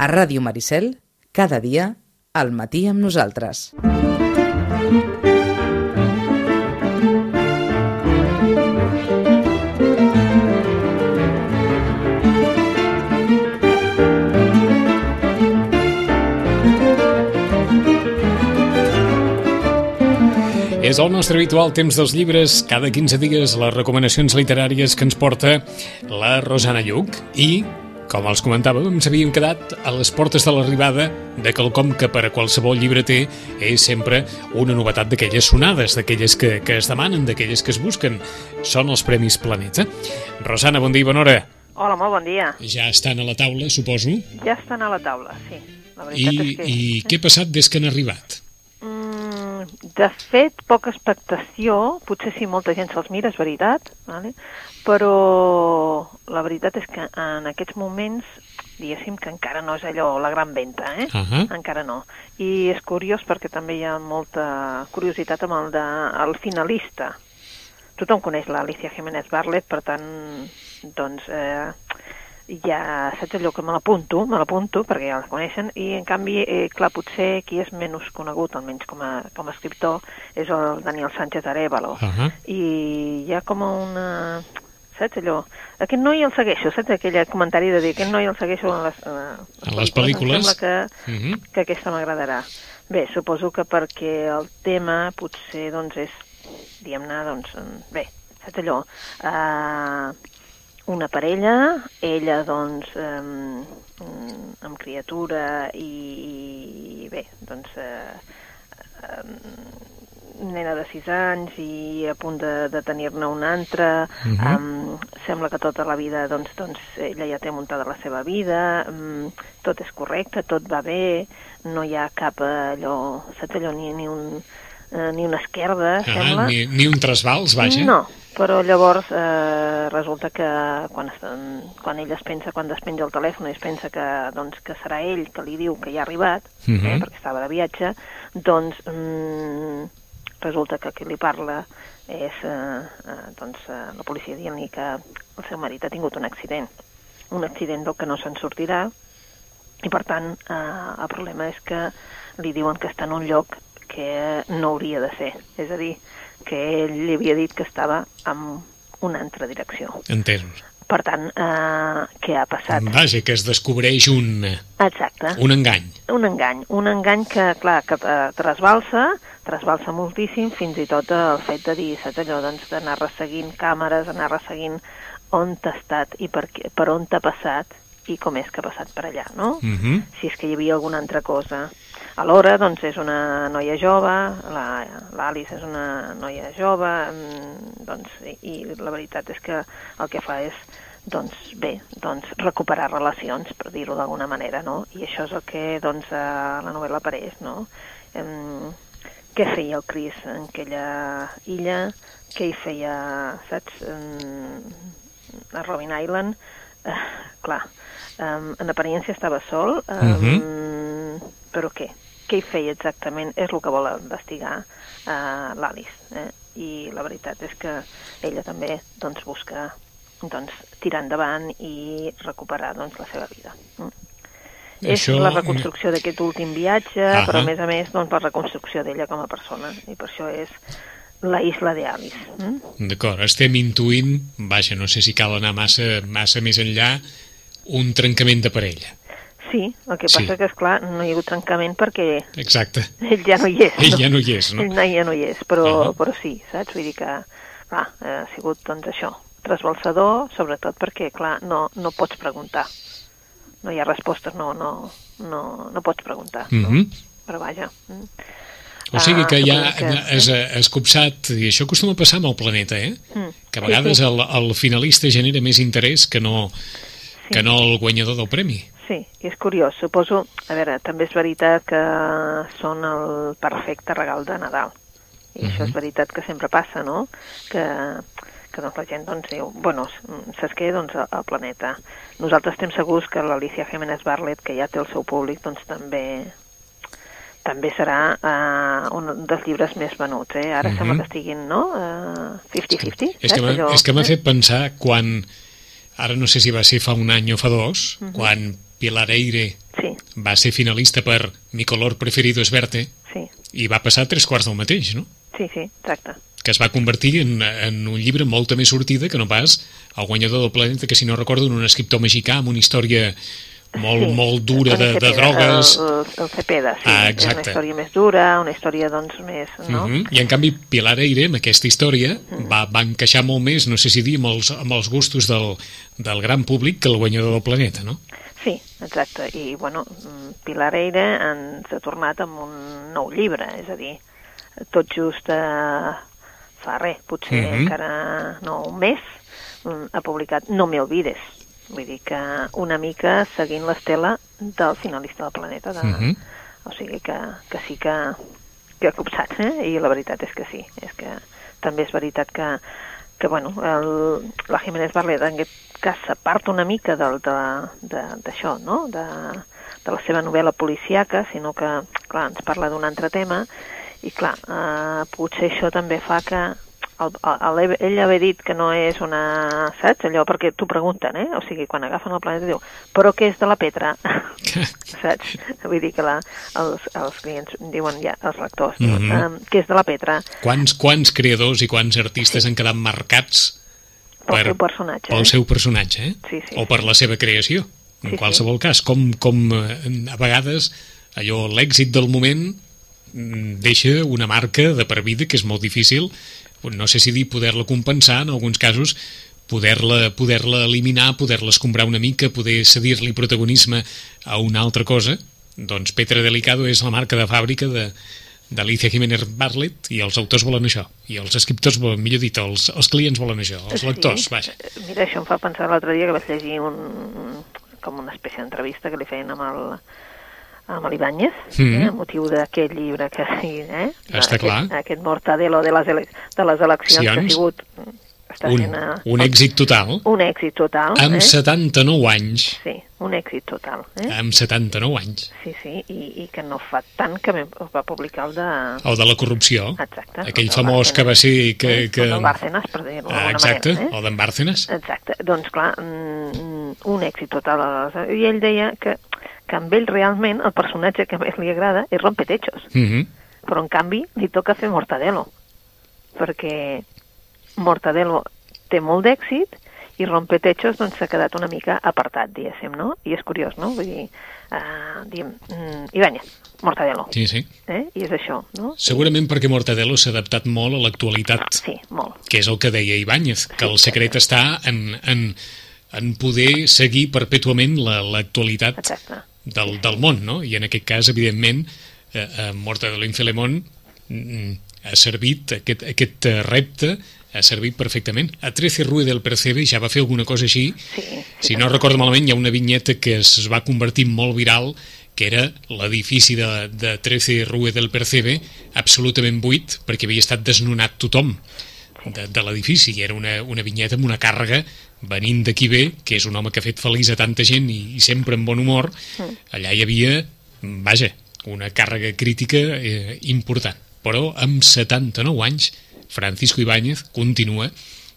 A Ràdio Maricel, cada dia, al matí amb nosaltres. És el nostre habitual temps dels llibres, cada 15 dies les recomanacions literàries que ens porta la Rosana Lluc i, com els comentàvem, ens havíem quedat a les portes de l'arribada de quelcom que per a qualsevol llibreter és sempre una novetat d'aquelles sonades, d'aquelles que, que es demanen, d'aquelles que es busquen. Són els Premis Planeta. Rosana, bon dia i bona hora. Hola, molt bon dia. Ja estan a la taula, suposo. Ja estan a la taula, sí. La I, és que... I què ha passat des que han arribat? Mm, de fet, poca expectació, potser sí molta gent se'ls mira, és veritat, vale? Però la veritat és que en aquests moments, diguéssim que encara no és allò la gran venta, eh? Ahà. Encara no. I és curiós perquè també hi ha molta curiositat amb el, de, el finalista. Tothom coneix l'Alicia Jiménez Barlet, per tant, doncs, eh, ja saps allò que me l'apunto, me l'apunto perquè ja la coneixen, i en canvi, eh, clar, potser qui és menys conegut, almenys com a, com a escriptor, és el Daniel Sánchez Arevalo. Ahà. I hi ha com una... Saps allò? Aquest noi el segueixo, saps aquell comentari de dir aquest noi el segueixo en les, En les pel·lícules. Em sembla que, Mhm. que aquesta m'agradarà. Bé, suposo que perquè el tema potser doncs és, diguem-ne, doncs, bé, saps allò? Uh, una parella, ella doncs um, amb criatura i, i bé, doncs uh, um, nena de 6 anys i a punt de, de tenir-ne un altre, Mhm. um, sembla que tota la vida doncs, doncs ella ja té muntada la seva vida, um, tot és correcte, tot va bé, no hi ha cap eh, allò, saps allò, ni, ni, un, eh, ni una esquerda, Ah, sembla. ni, ni un trasbals, vaja. No, però llavors eh, resulta que quan, es, quan ell es pensa, quan despenja el telèfon i es pensa que, doncs, que serà ell que li diu que ja ha arribat, eh, Mhm. perquè estava de viatge, doncs mm, resulta que qui li parla és eh, eh, doncs, eh, la policia dient-li que el seu marit ha tingut un accident, un accident del que no se'n sortirà, i per tant eh, el problema és que li diuen que està en un lloc que no hauria de ser, és a dir, que ell li havia dit que estava en una altra direcció. Entens. Per tant, eh, què ha passat? Vaja, que es descobreix un, Exacte, un engany. un engany. Un engany que, clar, que eh, trasbalsa, trasbalsa moltíssim, fins i tot el fet de dir, saps allò, doncs, d'anar resseguint càmeres, anar resseguint on t'ha estat i per, què, per on t'ha passat i com és que ha passat per allà, no? Mhm. si és que hi havia alguna altra cosa. Alhora, doncs, és una noia jove, la- l'Alice és una noia jove, mm, doncs, i, i la veritat és que el que fa és, doncs, bé, doncs, recuperar relacions, per dir-ho d'alguna manera, no? I això és el que, doncs, a la novel·la apareix, no? Em, què feia el Chris en aquella illa? Què hi feia, saps, em, a Robin Island? Eh, clar, em, en aparència estava sol, em, però què? Què hi feia exactament? És el que vol investigar uh, l'Alice. Eh? I la veritat és que ella també doncs, busca doncs, tirar endavant i recuperar doncs, la seva vida. Mm. És Això- la reconstrucció d'aquest últim viatge, Ahà. però a més a més doncs, la reconstrucció d'ella com a persona. I per això és la isla de Alice. Mm? D'acord, estem intuint, vaja, no sé si cal anar massa, massa més enllà, un trencament de parella. Sí, el que Sí. passa que, és clar no hi ha hagut trencament perquè Exacte. ell ja no hi és. Ell no? ja no hi és, no? Ell no, ja no hi és, però, Ahà. però sí, saps? Vull dir que, clar, ha sigut, doncs, això, trasbalsador, sobretot perquè, clar, no, no pots preguntar. No hi ha respostes, no, no, no, no pots preguntar. Mhm. no? Però vaja. mm. O sigui que Ah, ja que- és escopsat, i això acostuma a passar amb el planeta, eh? Mm. Que a Sí, vegades sí. el, el finalista genera més interès que no, Sí. que no el guanyador del premi. Sí, i és curiós. Suposo, a veure, també és veritat que són el perfecte regal de Nadal. I això és veritat que sempre passa, no? Que, que doncs, la gent doncs, diu, bueno, saps què? Doncs el, el planeta. Nosaltres estem segurs que l'Alicia Jiménez Barlet, que ja té el seu públic, doncs també també serà uh, un dels llibres més venuts, eh? Ara Mhm. sembla que estiguin, no? Uh, 50-50, És que saps? m'ha Allò- és que m'ha fet pensar quan, ara no sé si va ser fa un any o fa dos, Mhm. quan Pilar Eire Sí. va ser finalista per Mi color preferido es verte Sí, i va passar tres quarts del mateix, no? sí, sí, exacte. que es va convertir en, en un llibre molta més sortida que no pas el guanyador del planeta, que si no recordo, en un escriptor mexicà amb una història molt, sí, molt dura de, de drogues... El, el, el Cepeda, sí. Ah, És exacte. una història més dura, una història, doncs, més... No? Uh -huh. I en canvi Pilar Eire, amb aquesta història, va, va encaixar molt més, no sé si dir, amb els, amb els gustos del, del gran públic que el guanyador del planeta, no? Sí, exacte. I, bueno, mm, Pilar Eire ens ha tornat amb un nou llibre, és a dir, tot just eh, fa res, potser Mhm. encara no un mes, mm, ha publicat No me olvides. Vull dir que una mica seguint l'estela del finalista del planeta. De, Mhm. O sigui que, que sí que, que ha copsat, eh? I la veritat és que sí. És que també és veritat que, que bueno, el, la Jiménez Barlet en aquest cas s'aparta una mica del- de- de- d'això, no? De, de la seva novel·la policíaca, sinó que, clar, ens parla d'un altre tema i, clar, eh, potser això també fa que el, el, ell haver dit que no és una... Saps? Allò perquè t'ho pregunten, eh? O sigui, quan agafen el planeta diu però què és de la Petra? saps? Vull dir que la, els, els clients diuen ja, els lectors, diuen, Mhm. um, què és de la Petra? Quants, quants creadors i quants artistes han quedat marcats Pel Per- seu personatge. pel eh? seu personatge, eh? Sí, sí, o per la seva creació, en Sí, qualsevol cas. Com, com eh, a vegades allò, l'èxit del moment mm, deixa una marca de per vida que és molt difícil, no sé si dir poder-la compensar, en alguns casos poder-la poder eliminar, poder-la escombrar una mica, poder cedir-li protagonisme a una altra cosa, doncs Petra Delicado és la marca de fàbrica de, d'Alicia Jiménez Bartlett i els autors volen això, i els escriptors volen, millor dit, els, els clients volen això, els lectors, Sí. vaja. Mira, això em fa pensar l'altre dia que vaig llegir un, com una espècie d'entrevista que li feien amb el amb l'Ibáñez, Mhm. eh, a motiu d'aquest llibre que eh, Està clar. Aquest, aquest mortadelo de les, ele de les eleccions que ha sigut està Un, sent eh, un èxit total, un èxit total amb eh? 79 anys, sí, un èxit total eh? amb 79 anys, sí, sí, i, i que no fa tant que va publicar el de el de la corrupció, Exacte. aquell famós que va ser... Que, eh? que... el de Bárcenas, per dir-ho Ah, d'alguna exacte, manera eh? el d'en Bárcenas. Exacte, doncs clar, mm, un èxit total. I ell deia que, que amb ell realment el personatge que més li agrada és Rompetechos, Mm -hmm. però en canvi li toca fer Mortadelo, perquè Mortadelo té molt d'èxit i Rompetechos doncs s'ha quedat una mica apartat, diguéssim, no? I és curiós, no? Vull dir, uh, diguem, mm, Ibáñez, Mortadelo, Sí, sí. eh? I és això, no? Segurament perquè Mortadelo s'ha adaptat molt a l'actualitat, Sí, molt. que és el que deia Ibáñez, que el secret està en, en, en poder seguir perpètuament la- l'actualitat Exacte. Del, del món, no? I en aquest cas, evidentment, eh, eh, Mortadelo i Filemón mm, ha servit, aquest, aquest eh, repte ha servit perfectament. A 13 Rue del Percebe ja va fer alguna cosa així. Sí, sí, si no recordo malament, hi ha una vinyeta que es va convertir molt viral, que era l'edifici de, de 13 Rue del Percebe absolutament buit, perquè havia estat desnonat tothom de, de l'edifici, i era una, una vinyeta amb una càrrega venint d'aquí bé, que és un home que ha fet feliç a tanta gent i, i sempre amb bon humor, allà hi havia, vaja, una càrrega crítica eh, important. Però amb 79 anys, Francisco Ibáñez continua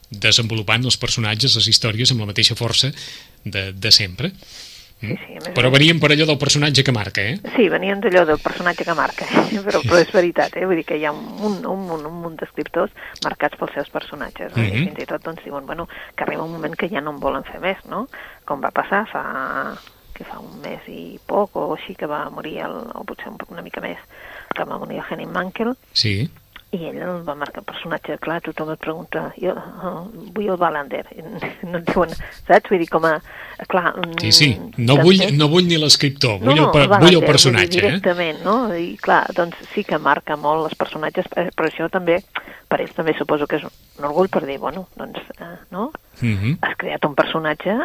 desenvolupant els personatges, les històries amb la mateixa força de, de sempre. Sí, sí, a més Però veníem per allò del personatge que marca, eh? Sí, venien d'allò del personatge que marca, però, però és veritat, eh? vull dir que hi ha un un munt, un munt d'escriptors marcats pels seus personatges? Mhm. i fins i tot doncs, diuen bueno, que arriba un moment que ja no en volen fer més, no? com va passar fa, que fa un mes i poc o així que va morir, el, o potser un- una mica més, que va morir el Henning Mankel, Sí. I ell el va marcar el personatge, clar, tothom et pregunta, jo uh, vull el Wallander, I no et diuen, saps? Vull dir, com a, clar... mm, Sí, sí. No vull, no vull ni l'escriptor, vull, el, per- vull el personatge, vull dir, eh? directament, no? I clar, doncs sí que marca molt els personatges, eh, però això també, per ells també suposo que és un orgull per dir, bueno, doncs, eh, no? Mhm. Has creat un personatge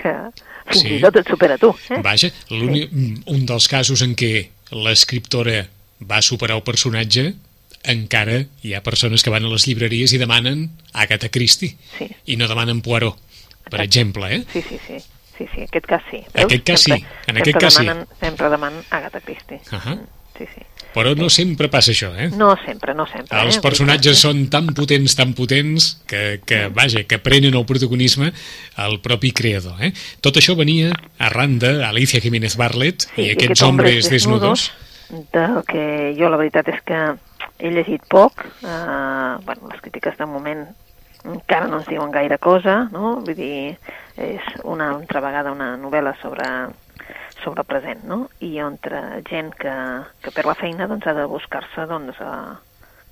que fins Sí. i tot et supera tu, eh? Vaja, l'únic- un dels casos en què l'escriptora va superar el personatge encara hi ha persones que van a les llibreries i demanen Agatha Christie Sí. i no demanen Poirot, per Exacte. exemple, eh? Sí, sí, sí. Sí, sí, en aquest cas sí. Aquest cas sí, en aquest sempre cas sí. demanen, Sempre demanen Agatha Christie. Uh -huh. sí, sí. Però no sempre passa això, eh? No sempre, no sempre. Els eh? personatges són tan potents, tan potents, que, que vaja, que prenen el protagonisme al propi creador. Eh? Tot això venia arran d'Alicia Jiménez Barlet Sí, i aquests hombres hombres desnudos. del que jo la veritat és que he llegit poc, eh, bueno, les crítiques de moment encara no ens diuen gaire cosa, no? Vull dir, és una altra vegada una novel·la sobre sobre el present, no? I entre gent que, que per la feina doncs, ha de buscar-se doncs, uh,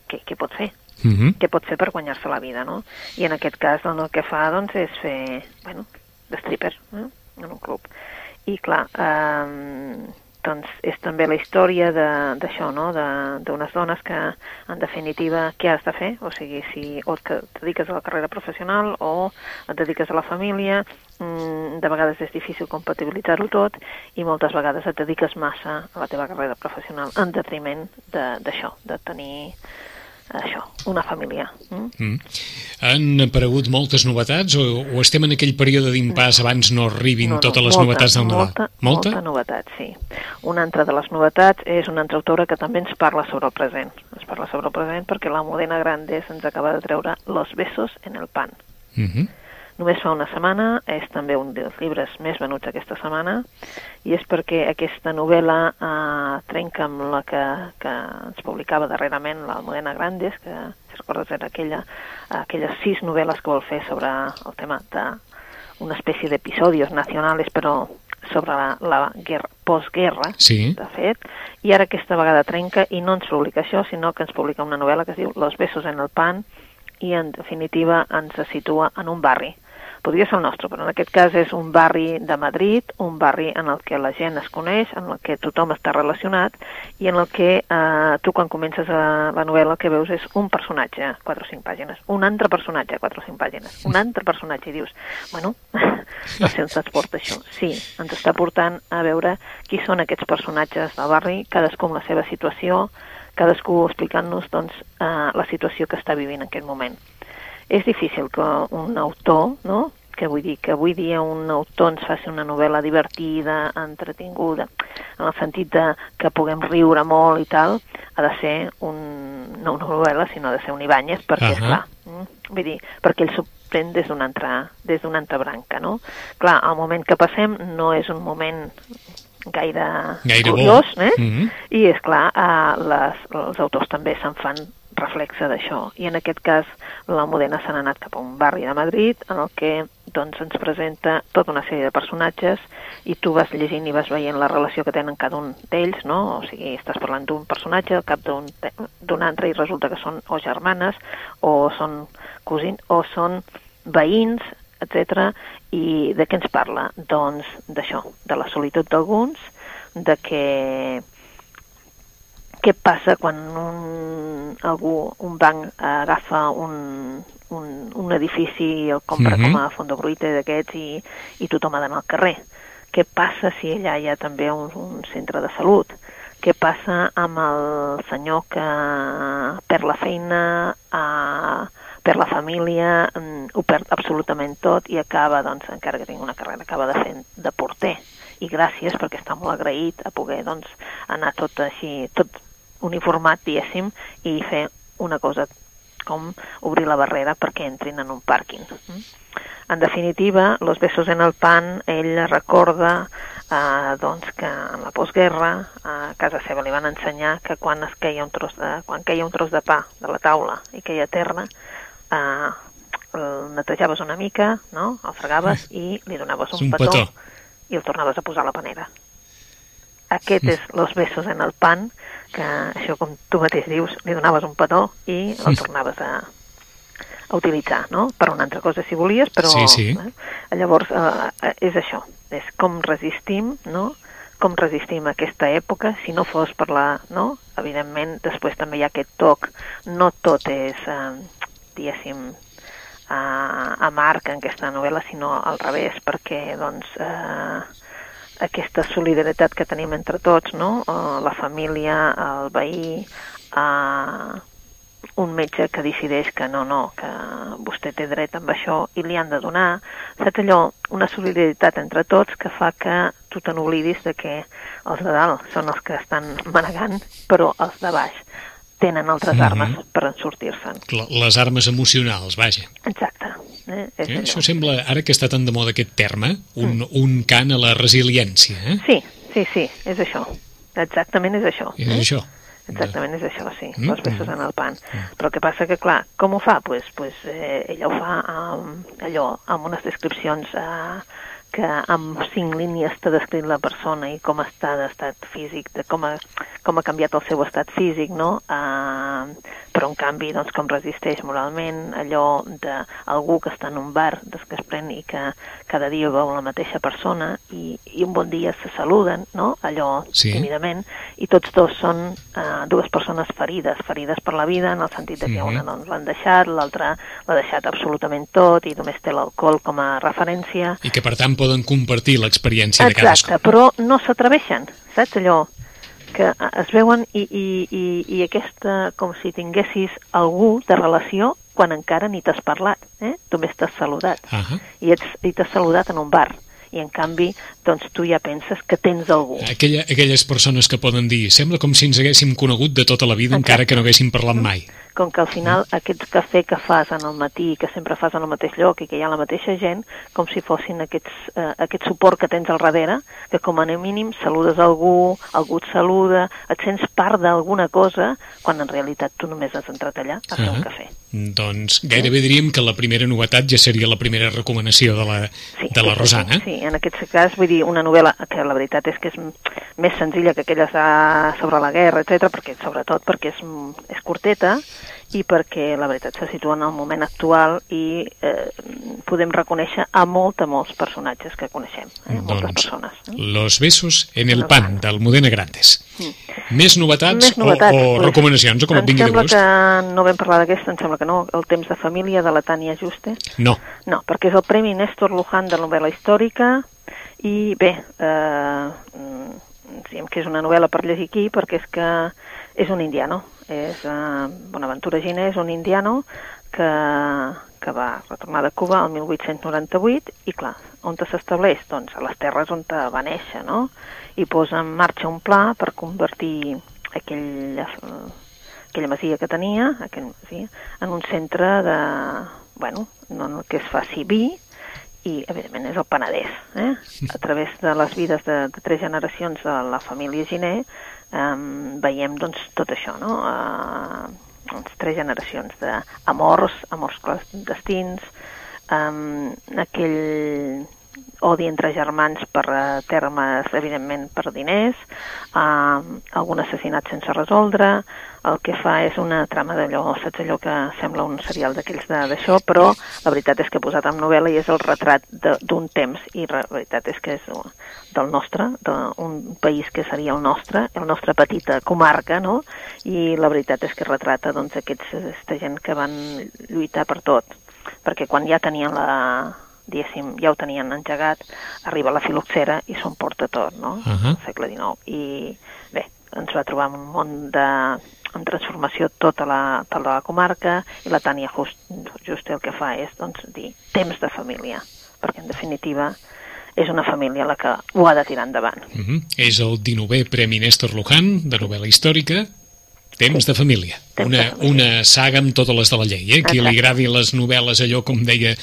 què, què pot fer, Uh -huh. què pot fer per guanyar-se la vida, no? I en aquest cas doncs, el que fa doncs, és fer, bueno, de stripper eh? en un club. I clar, eh, doncs és també la història d'això, no? D'unes dones que, en definitiva, què has de fer? O sigui, si o et que- et dediques a la carrera professional o et dediques a la família, mm, de vegades és difícil compatibilitzar-ho tot i moltes vegades et dediques massa a la teva carrera professional en detriment de- d'això, de, de tenir això, una família. Mm? Mm. Han aparegut moltes novetats o, o estem en aquell període d'impàs abans no arribin totes les novetats del Nadal? Molta, molta? molta novetat, sí. Una altra de les novetats és una altra autora que també ens parla sobre el present. Ens parla sobre el present perquè la Modena Grandes ens acaba de treure Los besos en el pan. Uh -huh. Només fa una setmana, és també un dels llibres més venuts aquesta setmana, i és perquè aquesta novel·la eh, trenca amb la que, que ens publicava darrerament la Modena Grandes, que, si recordes, era aquella, aquelles sis novel·les que vol fer sobre el tema de una espècie d'episodis nacionals, però sobre la, la guerra, postguerra, Sí. de fet, i ara aquesta vegada trenca i no ens publica això, sinó que ens publica una novel·la que es diu Los besos en el pan i en definitiva ens situa en un barri. Podria ser el nostre, però en aquest cas és un barri de Madrid, un barri en el que la gent es coneix, en el que tothom està relacionat i en el que eh, tu quan comences a la novel·la el que veus és un personatge, 4 o 5 pàgines, un altre personatge, 4 o 5 pàgines, un altre personatge i dius, bueno, no sé on se'ns porta això. Sí, ens està portant a veure qui són aquests personatges del barri, cadascú amb la seva situació, cadascú explicant-nos doncs, eh, la situació que està vivint en aquest moment. És difícil que un autor, no?, que vull dir que avui dia un autor ens faci una novel·la divertida, entretinguda, en el sentit de que puguem riure molt i tal, ha de ser un, no una novel·la, sinó ha de ser un Ibáñez, perquè, uh -huh. clar, vull dir, perquè ell s'ho pren des d'una altra, des d'una altra branca, no? Clar, el moment que passem no és un moment gaire, Gaire bo. curiós, eh? Mhm. I, és clar, eh, les, els autors també se'n fan reflexe d'això. I en aquest cas, la Modena s'ha anat cap a un barri de Madrid en el que doncs, ens presenta tota una sèrie de personatges i tu vas llegint i vas veient la relació que tenen cada un d'ells, no? O sigui, estàs parlant d'un personatge al cap d'un altre i resulta que són o germanes o són cosins o són veïns, etc. I de què ens parla? Doncs d'això, de la solitud d'alguns, de que què passa quan un, algú, un banc agafa un, un, un edifici i el compra Mhm. com a fondo bruite d'aquests i, i tothom ha d'anar al carrer? Què passa si allà hi ha també un, un centre de salut? Què passa amb el senyor que perd la feina, eh, perd la família, mm, ho perd absolutament tot i acaba, doncs, encara que tingui una carrera, acaba de fer de porter. I gràcies perquè està molt agraït a poder doncs, anar tot així, tot uniformat, diguéssim, i fer una cosa com obrir la barrera perquè entrin en un pàrquing. En definitiva, Los besos en el pan, ell recorda eh, doncs que en la postguerra a casa seva li van ensenyar que quan es queia un tros de, quan queia un tros de pa de la taula i queia a terra, eh, el netejaves una mica, no? el fregaves i li donaves un, un petó, petó. i el tornaves a posar a la panera. Aquest és Los besos en el pan, que això com tu mateix dius, li donaves un petó i el tornaves a, a utilitzar, no? Per una altra cosa si volies, però... Sí, sí. Eh? Llavors, eh, és això, és com resistim, no?, com resistim aquesta època, si no fos per la... no? Evidentment, després també hi ha aquest toc, no tot és, eh, diguéssim, eh, amarg en aquesta novel·la, sinó al revés, perquè, doncs, eh, aquesta solidaritat que tenim entre tots, no? Eh, la família, el veí, eh, un metge que decideix que no, no, que vostè té dret amb això i li han de donar, saps allò, una solidaritat entre tots que fa que tu te n'oblidis de que els de dalt són els que estan manegant, però els de baix tenen altres Mhm. mm -hmm. armes per sortir-se'n. Les armes emocionals, vaja. Exacte. Eh? És Eh? Això sembla, ara que està tan de moda aquest terme, un, mm. un cant a la resiliència, eh? Sí, sí, sí, és això. Exactament és això. És eh? això. Exactament és això, sí, Mm, mm, besos mm. en el pan. Però el que passa que, clar, com ho fa? Pues, pues, eh, ella ho fa amb, allò, amb unes descripcions eh, que amb cinc línies t'ha descrit la persona i com està d'estat físic, de com ha, com ha canviat el seu estat físic, no? Uh, però, en canvi, doncs, com resisteix moralment, allò d'algú que està en un bar, des que es pren i que cada dia veu la mateixa persona i, i un bon dia se saluden, no? Allò Sí. tímidament, i tots dos són uh, dues persones ferides, ferides per la vida, en el sentit de que Mhm. una doncs, l'han deixat, l'altra l'ha deixat absolutament tot i només té l'alcohol com a referència. I que, per tant, poden compartir l'experiència de Exacte, cadascú. però no s'atreveixen, saps allò? que es veuen i, i, i, i aquesta, com si tinguessis algú de relació quan encara ni t'has parlat, eh? només t'has saludat i ets- i t'has saludat en un bar i en canvi doncs tu ja penses que tens algú. Aquella, aquelles persones que poden dir sembla com si ens haguéssim conegut de tota la vida Exacte. encara que no haguéssim parlat mai. Com que al final aquest cafè que fas en el matí, que sempre fas en el mateix lloc i que hi ha la mateixa gent, com si fossin aquests, eh, aquest suport que tens al darrere, que com a mínim saludes algú, algú et saluda, et sents part d'alguna cosa, quan en realitat tu només has entrat allà a fer Ah. un cafè. Doncs gairebé diríem que la primera novetat ja seria la primera recomanació de la, Sí, de la sí, Rosana. Sí, sí, en aquest cas, vull dir, una novel·la que la veritat és que és més senzilla que aquelles de, sobre la guerra, etc perquè sobretot perquè és, és curteta i perquè la veritat se situa en el moment actual i eh, podem reconèixer a molta, molts personatges que coneixem, eh? moltes Doncs, persones. Eh? Los besos en el pan, del Modena Grandes. Més novetats, Més novetats. o, o doncs, recomanacions, o com et em vingui de sembla gust? que no vam parlar d'aquesta, em sembla que no, El temps de família, de la Tània Juste. No. No, perquè és el Premi Néstor Luján de novel·la històrica i bé, eh, mm, diguem que és una novel·la per llegir aquí perquè és que és un indiano, és eh, Bonaventura Giner és un indiano que, que va retornar de Cuba el 1898 i clar, on s'estableix? Doncs a les terres on va néixer, no? I posa en marxa un pla per convertir aquell, aquella masia que tenia, aquell masia, en un centre de, bueno, no, no, que es faci vi, i evidentment és el Penedès. Eh? A través de les vides de, de tres generacions de la família Giné eh, veiem doncs, tot això, no? Eh, doncs, tres generacions d'amors, amors clandestins, eh, aquell odi entre germans per eh, termes, evidentment, per diners, eh, algun assassinat sense resoldre, el que fa és una trama d'allò, saps allò que sembla un serial d'aquells d'això, però la veritat és que he posat en novel·la i és el retrat d'un temps, i la veritat és que és del nostre, d'un país que seria el nostre, el nostre petita comarca, no? I la veritat és que retrata doncs, aquests, aquesta gent que van lluitar per tot, perquè quan ja tenien la, diguéssim, ja ho tenien engegat, arriba la filoxera i s'ho emporta tot, no? Ahà. Al segle XIX. I bé, ens va trobar un món de, en transformació tota la, tota la comarca i la Tània just, just el que fa és doncs, dir temps de família, perquè en definitiva és una família la que ho ha de tirar endavant. Uh -huh. És el 19è Premi Néstor Luján, de novel·la històrica, Temps de família. Temps Una, de família. una saga amb totes les de la llei, eh? Qui li agradi les novel·les, allò, com deia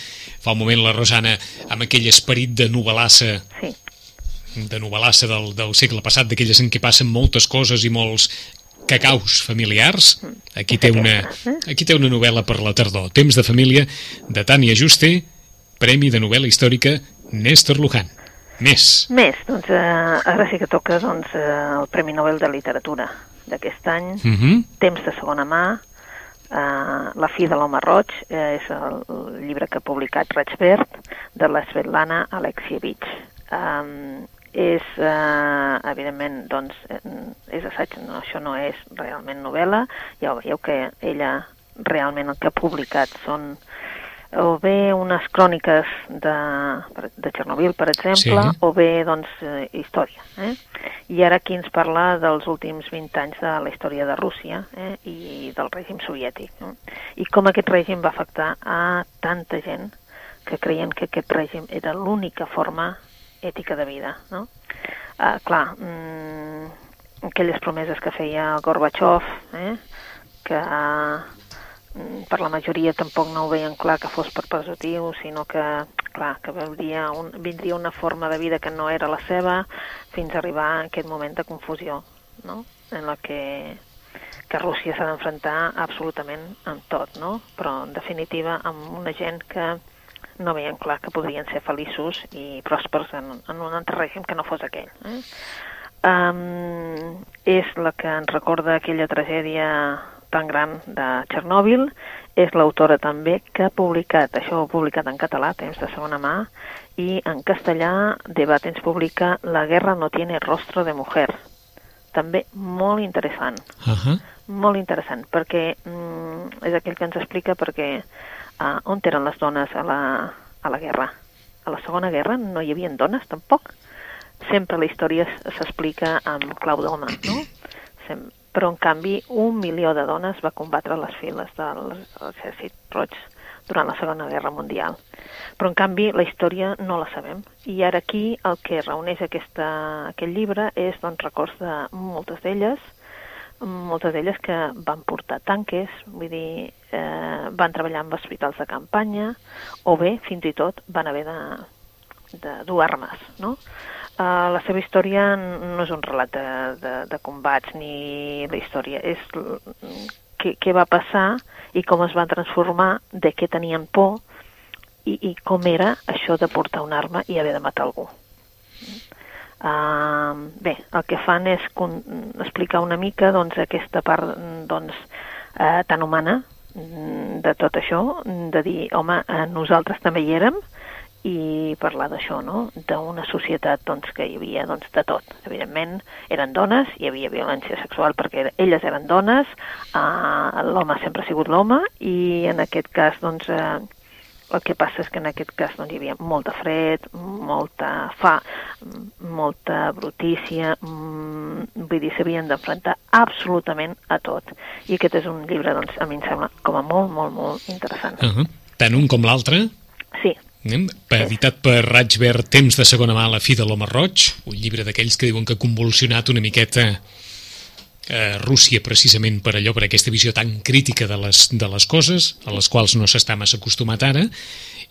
fa un moment la Rosana, amb aquell esperit de novel·lassa Sí, de novel·lassa del, del segle passat, d'aquelles en què passen moltes coses i molts cacaus familiars. Aquí té, una, aquí té una novel·la per la tardor. Temps de família, de Tània Juste, Premi de novel·la històrica Néstor Luján. Més. Més, doncs eh, ara sí que toca doncs, eh, el Premi Nobel de Literatura d'aquest any, Uh -huh. Temps de segona mà, eh, La fi de l'home roig, eh, és el, el llibre que ha publicat Raig Verd, de la Svetlana Alexievich. Um, és, eh, evidentment, doncs, eh, és assaig, no, això no és realment novel·la, ja ho veieu que ella realment el que ha publicat són o bé unes cròniques de, de Txernòbil, per exemple, Sí. o bé, doncs, eh, història. Eh? I ara aquí ens parla dels últims 20 anys de la història de Rússia eh? i del règim soviètic. No? I com aquest règim va afectar a tanta gent que creien que aquest règim era l'única forma ètica de vida. No? Uh, clar, mm, aquelles promeses que feia Gorbachev, eh? que mm, per la majoria tampoc no ho veien clar que fos per positiu, sinó que, clar, que veuria un, vindria una forma de vida que no era la seva fins a arribar a aquest moment de confusió, no? en la que, que Rússia s'ha d'enfrontar absolutament amb tot, no? però en definitiva amb una gent que no veien clar que podrien ser feliços i pròspers en, en un altre règim que no fos aquell. Eh? Um, és la que ens recorda aquella tragèdia tan gran de Txernòbil, és l'autora també que ha publicat, això ho ha publicat en català, temps de segona mà, i en castellà Debat ens publica La guerra no tiene rostro de mujer. També molt interessant Uh -huh. molt interessant, perquè mm, és aquell que ens explica perquè uh, on eren les dones a la, a la guerra. A la Segona Guerra no hi havia dones, tampoc. Sempre la història s'explica amb clau d'home, no? Sem però, en canvi, un milió de dones va combatre les files de l'exèrcit roig durant la Segona Guerra Mundial. Però, en canvi, la història no la sabem. I ara aquí el que reuneix aquesta, aquest llibre és doncs, records de moltes d'elles, moltes d'elles que van portar tanques, vull dir, eh, van treballar en hospitals de campanya, o bé, fins i tot, van haver de, de dur armes, no? Uh, la seva història no és un relat de, de, de combats ni la història, és què, què va passar i com es va transformar, de què tenien por i, i com era això de portar una arma i haver de matar algú. Uh, bé, el que fan és con explicar una mica doncs, aquesta part doncs, uh, tan humana mm, de tot això, de dir, home, uh, nosaltres també hi érem, i parlar d'això, no? d'una societat doncs, que hi havia doncs, de tot. Evidentment, eren dones, hi havia violència sexual perquè elles eren dones, eh, l'home sempre ha sigut l'home, i en aquest cas, doncs, eh, el que passa és que en aquest cas doncs, hi havia molta fred, molta fa, molta brutícia, mm, vull dir, s'havien d'enfrontar absolutament a tot. I aquest és un llibre, doncs, a mi em sembla com a molt, molt, molt interessant. Uh -huh. Tant un com l'altre, Sí, editat per Raig Verd, Temps de segona mà la fi de l'home roig, un llibre d'aquells que diuen que ha convulsionat una miqueta eh, Rússia precisament per allò, per aquesta visió tan crítica de les, de les coses, a les quals no s'està massa acostumat ara,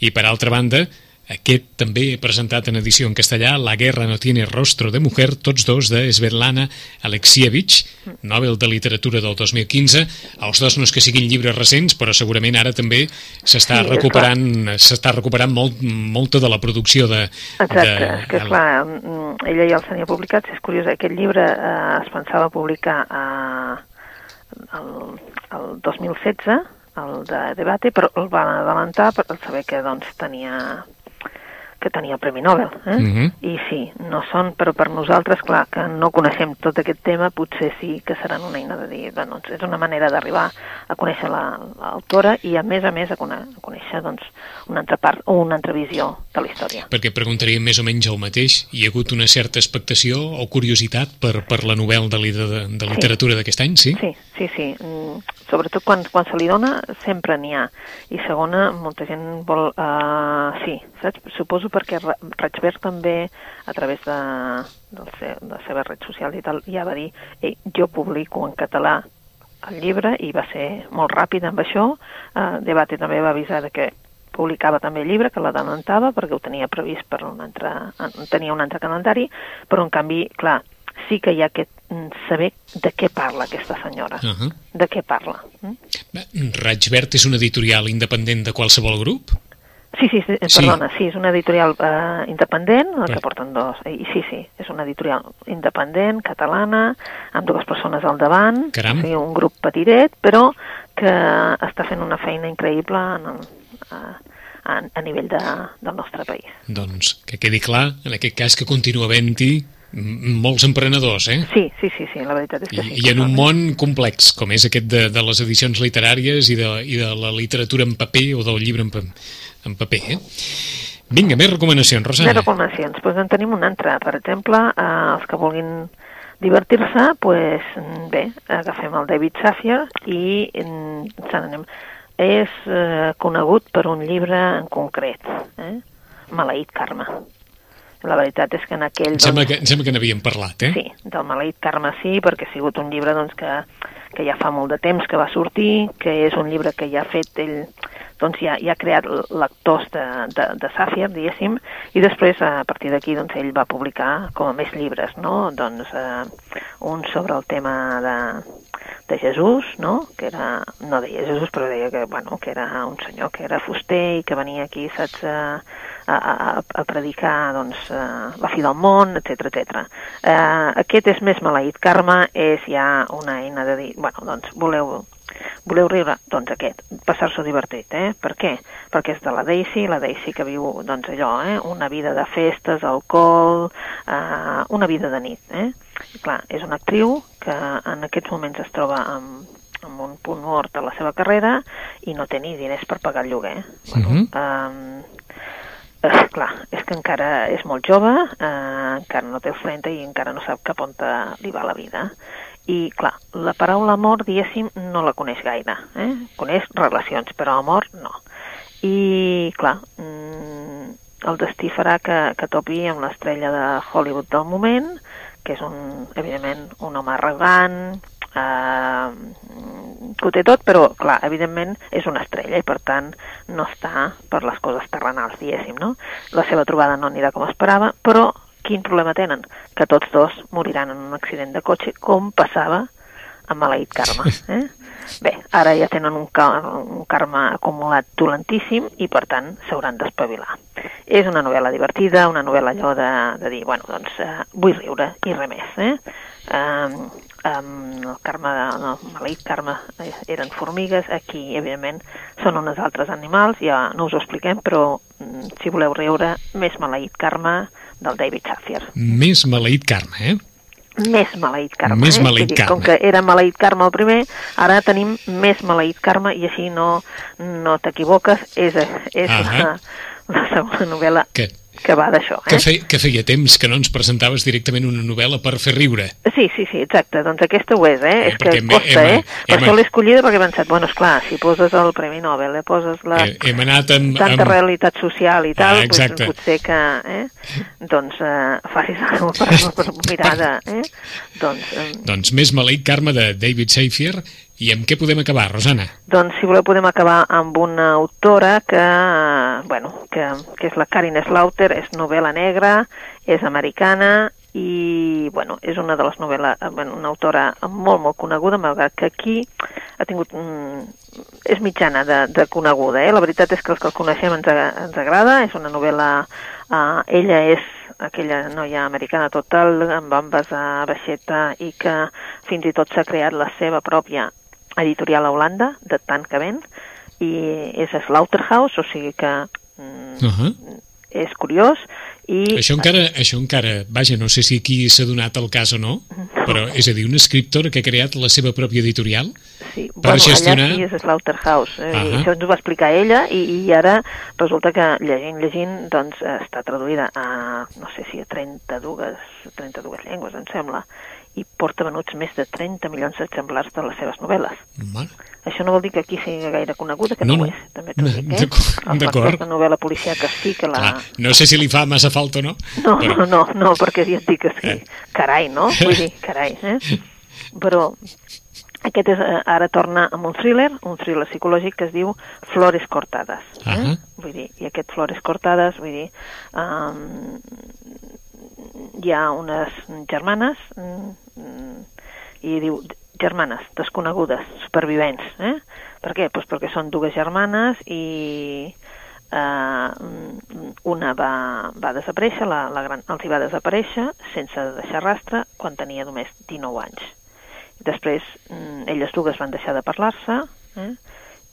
i per altra banda, aquest també presentat en edició en castellà La guerra no tiene rostro de mujer, tots dos de Svetlana Alexievich, Nobel de Literatura del 2015. Els dos no és que siguin llibres recents, però segurament ara també s'està Sí, recuperant s'està recuperant molt, molta de la producció de... Exacte, de, és que, clar, mm, ella ja els tenia publicats, és curiós, aquest llibre eh, es pensava publicar eh, el, el 2016, el de debate, però el van adelantar per saber que doncs, tenia que tenia el Premi Nobel. Eh? Mhm. I sí, no són, però per nosaltres, clar, que no coneixem tot aquest tema, potser sí que seran una eina de dir, doncs, és una manera d'arribar a conèixer la- l'autora i, a més a més, a, cone a conèixer doncs, una altra part o una altra visió de la història. perquè preguntaríem més o menys el mateix. Hi ha hagut una certa expectació o curiositat per, per la novel·la de, de, de literatura d'aquest any, sí? Sí, sí, sí. Mm, Sobretot quan, quan se li dona, sempre n'hi ha. I segona, molta gent vol... Uh, sí, saps? Suposo perquè Ra- Raig Verd també, a través de, del de les seves redes socials i tal, ja va dir Ei, jo publico en català el llibre i va ser molt ràpid amb això. Uh, Debate també va avisar de que publicava també el llibre, que l'adelantava, perquè ho tenia previst per un altre, en- tenia un altre calendari, però en canvi, clar, sí que hi ha aquest saber de què parla aquesta senyora, Uh -huh. de què parla. mm? Raig Verd és una editorial independent de qualsevol grup? Sí, sí, sí, Sí. perdona, sí, és una editorial eh, independent, el que porten dos, i sí, sí, és una editorial independent, catalana, amb dues persones al davant, Caram. sigui, un grup petitet, però que està fent una feina increïble en el, a, a, a nivell de, del nostre país. Doncs que quedi clar, en aquest cas, que continua havent-hi molts emprenedors, eh? Sí, sí, sí, sí, la veritat és que I, sí. I en un món complex, com és aquest de, de les edicions literàries i de, i de la literatura en paper o del llibre en, pa- en paper, eh? Vinga, més recomanacions, Més Rosana. recomanacions. Doncs en tenim una altra. Per exemple, eh, els que vulguin divertir-se, pues, bé, agafem el David Safier i ens n'anem. És eh, conegut per un llibre en concret, eh? Maleït Carme. La veritat és que en aquell... Em sembla que, em sembla que n'havíem parlat, eh? Sí, del Maleït Carme sí, perquè ha sigut un llibre doncs, que, que ja fa molt de temps que va sortir, que és un llibre que ja ha fet ell, doncs ja, ja ha creat lectors de, de, de Sàfir, diguéssim, i després a partir d'aquí doncs, ell va publicar com a més llibres, no? Doncs eh, un sobre el tema de, de Jesús, no? que era, no deia Jesús, però deia que, bueno, que era un senyor que era fuster i que venia aquí, saps, a, a, a, a predicar doncs, eh, la fi del món, etc etc. Eh, aquest és més maleït. Carme és ja una eina de dir, bueno, doncs voleu, voleu riure? Doncs aquest, passar-s'ho divertit, eh? Per què? Perquè és de la Daisy, la Daisy que viu, doncs allò, eh? Una vida de festes, alcohol, eh, una vida de nit, eh? I clar, és una actriu que en aquests moments es troba amb, amb un punt mort a la seva carrera i no té ni diners per pagar el lloguer. Bueno, Mhm. um, eh, clar, és que encara és molt jove, eh, encara no té 30 i encara no sap cap on li va la vida. I, clar, la paraula amor, diguéssim, no la coneix gaire. Eh? Coneix relacions, però amor no. I, clar, mm, el destí farà que, que topi amb l'estrella de Hollywood del moment, que és, un, evidentment, un home arrogant, eh, que ho té tot, però, clar, evidentment és una estrella i, per tant, no està per les coses terrenals, diguéssim, no? La seva trobada no anirà com esperava, però quin problema tenen? Que tots dos moriran en un accident de cotxe, com passava amb Maleït Carme. Eh? Bé, ara ja tenen un, ca un karma acumulat dolentíssim i, per tant, s'hauran d'espavilar. És una novel·la divertida, una novel·la allò de, de dir, bueno, doncs eh, vull riure i res més. Eh? Um, um, el karma, de, no, el maleït karma eh, eren formigues, aquí, evidentment, són uns altres animals, ja no us ho expliquem, però mm, si voleu riure, més maleït karma del David Safier. Més maleït Carme, eh? Més maleït karma. Més eh? maleït Vull dir, karma. Com que era maleït karma el primer, ara tenim més maleït karma i així no, no t'equivoques, és, és Ahà. la, la segona novel·la Que, que va d'això. que, Eh? fe, que feia temps que no ens presentaves directament una novel·la per fer riure. Sí, sí, sí, exacte. Doncs aquesta ho és, eh? Eh, és que hem- costa, hem- eh? Per hem- això l'he escollida perquè he pensat, bueno, esclar, si poses el Premi Nobel, eh, poses la... Eh, hem anat amb... tanta amb... realitat social i tal, Ah, doncs, potser que eh, doncs, eh, facis alguna cosa per, per mirada. Eh? Doncs, eh, Doncs més maleït Carme de David Safier. I amb què podem acabar, Rosana? Doncs, si voleu, podem acabar amb una autora que, eh, bueno, que, que és la Karin Slaughter, és novel·la negra, és americana i, bueno, és una de les novel·les, eh, bueno, una autora molt, molt coneguda, malgrat que aquí ha tingut... Mm, és mitjana de, de coneguda, eh? La veritat és que els que el coneixem ens, ens agrada, és una novel·la... Eh, ella és aquella noia americana total, amb bambes a baixeta i que fins i tot s'ha creat la seva pròpia editorial a Holanda, de tant que ven, i és Slaughterhouse, o sigui que mm, Uh -huh. és curiós, i... Això encara, això encara, vaja, no sé si aquí s'ha donat el cas o no, però és a dir, una escriptora que ha creat la seva pròpia editorial Sí, per bueno, gestionar- allà sí és Slaughterhouse, eh? i Ahà. això ens ho va explicar ella, i, i ara resulta que llegint, llegint, doncs eh, està traduïda a, no sé si a 32, 32 llengües, em sembla, i porta venuts més de 30 milions d'exemplars de les seves novel·les. Mare. Això no vol dir que aquí sigui gaire coneguda, que No, no, no. ho és, també t'ho dic, eh? D'acord, de novel·la policiaca sí que la... Clar, no sé si li fa massa falta o no, No, però no, no, no, perquè ja et dic que sí. Eh. Carai, no? Vull dir, carai, eh? Però aquest és, eh, ara torna amb un thriller, un thriller psicològic que es diu Flores cortades. Eh? Ahà. Vull dir, i aquest Flores cortades, vull dir, um, hi ha unes germanes mm, i diu germanes desconegudes, supervivents. Eh? Per què? Pues perquè són dues germanes i eh, una va, va desaparèixer, la, la gran, els hi va desaparèixer sense deixar rastre quan tenia només 19 anys. Després, mm, elles dues van deixar de parlar-se, eh?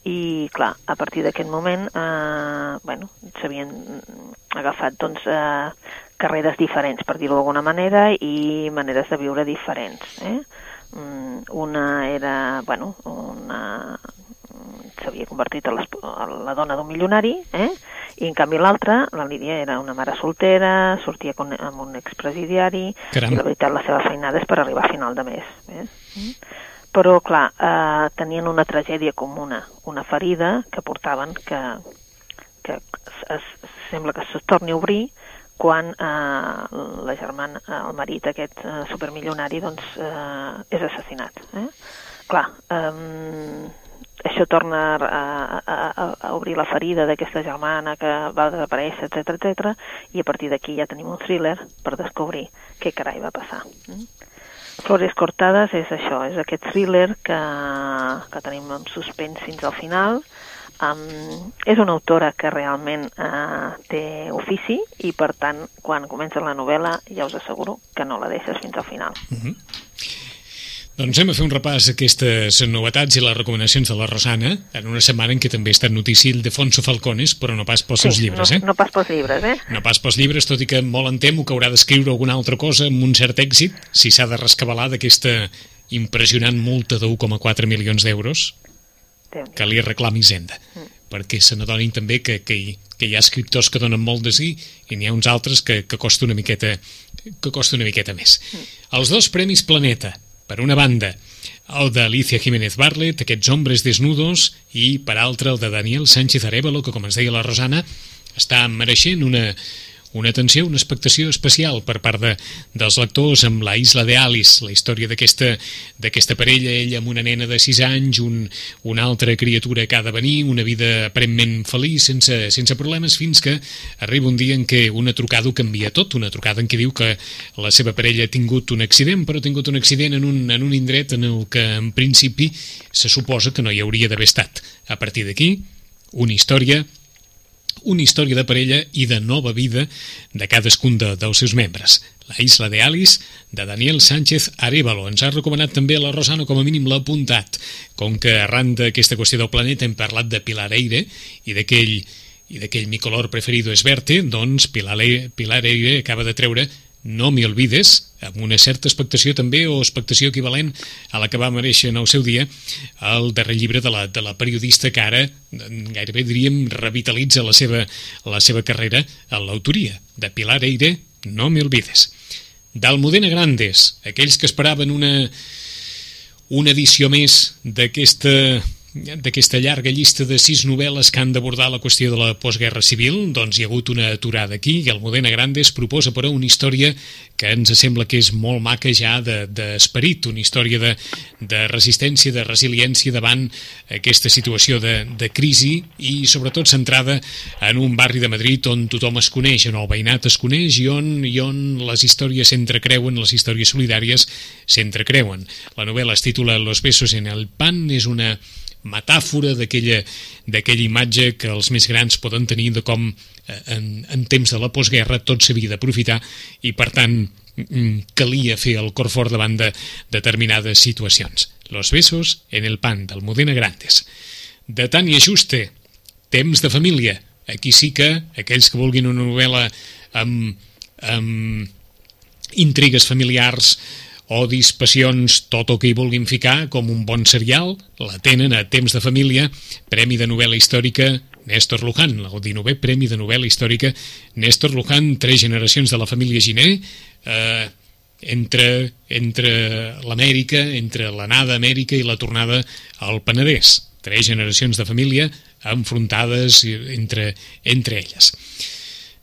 i clar, a partir d'aquest moment eh, bueno, s'havien agafat doncs, eh, carreres diferents, per dir-ho d'alguna manera, i maneres de viure diferents. Eh? Mm, una era, bueno, una s'havia convertit a, les, a la dona d'un milionari, eh? i en canvi l'altra, la Lídia, era una mare soltera, sortia con, amb un expresidiari, Caram. i la veritat la seva feinada és per arribar a final de mes. Eh? Mm? Però, clar, eh, tenien una tragèdia comuna, una ferida que portaven que, que es, sembla que es torni a obrir quan eh, la germana, el marit aquest eh, supermilionari doncs, eh, és assassinat. Eh? Clar, eh, això torna a, a, a, a obrir la ferida d'aquesta germana que va desaparèixer, etc etc. i a partir d'aquí ja tenim un thriller per descobrir què carai va passar. Mm? Flores Cortades és això, és aquest thriller que, que tenim en suspens fins al final. Um, és una autora que realment uh, té ofici i, per tant, quan comença la novel·la ja us asseguro que no la deixes fins al final. Uh -huh. Doncs anem a fer un repàs a aquestes novetats i les recomanacions de la Rosana en una setmana en què també ha estat notícia el Defonso Falcones, però no pas pels seus sí, llibres, no, eh? No pas pels llibres, eh? No pas pels llibres, tot i que molt em temo que haurà d'escriure alguna altra cosa amb un cert èxit, si s'ha de rescabalar d'aquesta impressionant multa de 1,4 milions d'euros que li reclami Zenda. Mm. Perquè se n'adonin també que, que, hi, que hi ha escriptors que donen molt de sí i n'hi ha uns altres que, que costa una miqueta que costa una miqueta més. Mm. Els dos Premis Planeta, per una banda, el d'Alicia Jiménez Barlet, aquests hombres desnudos, i per altra el de Daniel Sánchez Arevalo, que com ens deia la Rosana, està mereixent una, una atenció, una expectació especial per part de, dels lectors amb la Isla de Alice, la història d'aquesta parella, ella amb una nena de 6 anys, un, una altra criatura que ha de venir, una vida aparentment feliç, sense, sense problemes, fins que arriba un dia en què una trucada ho canvia tot, una trucada en què diu que la seva parella ha tingut un accident, però ha tingut un accident en un, en un indret en el que en principi se suposa que no hi hauria d'haver estat. A partir d'aquí, una història una història de parella i de nova vida de cadascun de, dels seus membres. La Isla de Alice, de Daniel Sánchez Arevalo. Ens ha recomanat també la Rosana, com a mínim l'ha apuntat. Com que arran d'aquesta qüestió del planeta hem parlat de Pilar Eire i d'aquell i d'aquell mi color preferido és verte, doncs Pilar, Pilar Eire acaba de treure no m'hi olvides, amb una certa expectació també, o expectació equivalent a la que va mereixer en el seu dia el darrer llibre de la, de la periodista que ara, gairebé diríem, revitalitza la seva, la seva carrera a l'autoria, de Pilar Eire, No m'hi olvides. D'Almudena Grandes, aquells que esperaven una, una edició més d'aquesta d'aquesta llarga llista de sis novel·les que han d'abordar la qüestió de la postguerra civil, doncs hi ha hagut una aturada aquí i el Modena Grandes proposa però una història que ens sembla que és molt maca ja d'esperit, de, una història de, de resistència, de resiliència davant aquesta situació de, de crisi i sobretot centrada en un barri de Madrid on tothom es coneix, on el veïnat es coneix i on, i on les històries s'entrecreuen, les històries solidàries s'entrecreuen. La novel·la es titula Los besos en el pan, és una metàfora d'aquella imatge que els més grans poden tenir de com eh, en, en temps de la postguerra tot s'havia d'aprofitar i per tant mm, calia fer el cor fort davant de determinades situacions. Los besos en el pan del Modena Grandes. De Tania Juste, Temps de família. Aquí sí que aquells que vulguin una novel·la amb, amb intrigues familiars, odis, passions, tot el que hi vulguin ficar, com un bon serial, la tenen a Temps de Família, Premi de Novel·la Històrica Néstor Luján, el 19è Premi de Novel·la Històrica Néstor Luján, tres generacions de la família Giné, eh, entre, entre l'Amèrica, entre l'anada a Amèrica i la tornada al Penedès. Tres generacions de família enfrontades entre, entre elles.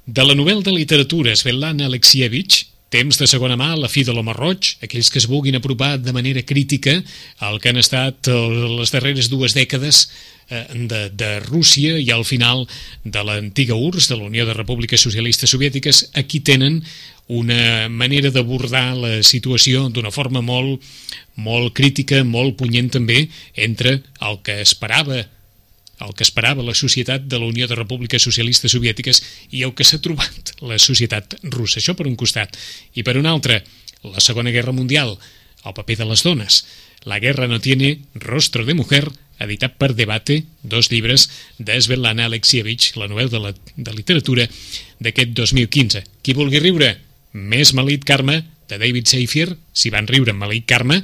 De la novel·la de literatura Svetlana Alexievich, Temps de segona mà, la fi de l'home roig, aquells que es vulguin apropar de manera crítica al que han estat les darreres dues dècades eh, de, de Rússia i al final de l'antiga URSS, de la Unió de Repúbliques Socialistes Soviètiques, aquí tenen una manera d'abordar la situació d'una forma molt, molt crítica, molt punyent també, entre el que esperava el que esperava la societat de la Unió de Repúbliques Socialistes Soviètiques i el que s'ha trobat la societat russa. Això per un costat. I per un altre, la Segona Guerra Mundial, el paper de les dones. La guerra no tiene rostro de mujer, editat per Debate, dos llibres de Svetlana Alexievich, la novel·la de, la, de literatura d'aquest 2015. Qui vulgui riure, més maleït Carme, de David Seifier, si van riure amb maleït Carme,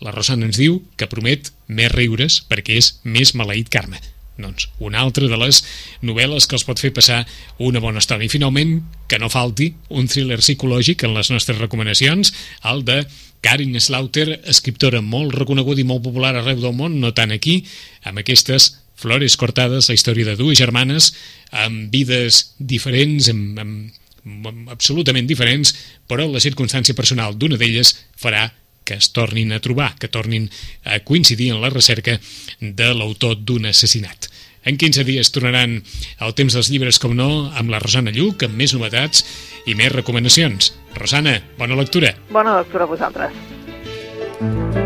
la Rosana ens diu que promet més riures perquè és més maleït Carme. Doncs una altra de les novel·les que els pot fer passar una bona estona. I finalment, que no falti un thriller psicològic en les nostres recomanacions, el de Karin Slaughter, escriptora molt reconeguda i molt popular arreu del món, no tant aquí, amb aquestes Flores Cortades, la història de dues germanes amb vides diferents, amb, amb, amb absolutament diferents, però la circumstància personal d'una d'elles farà que es tornin a trobar, que tornin a coincidir en la recerca de l'autor d'un assassinat. En 15 dies tornaran al temps dels llibres, com no, amb la Rosana Lluc, amb més novetats i més recomanacions. Rosana, bona lectura. Bona lectura a vosaltres.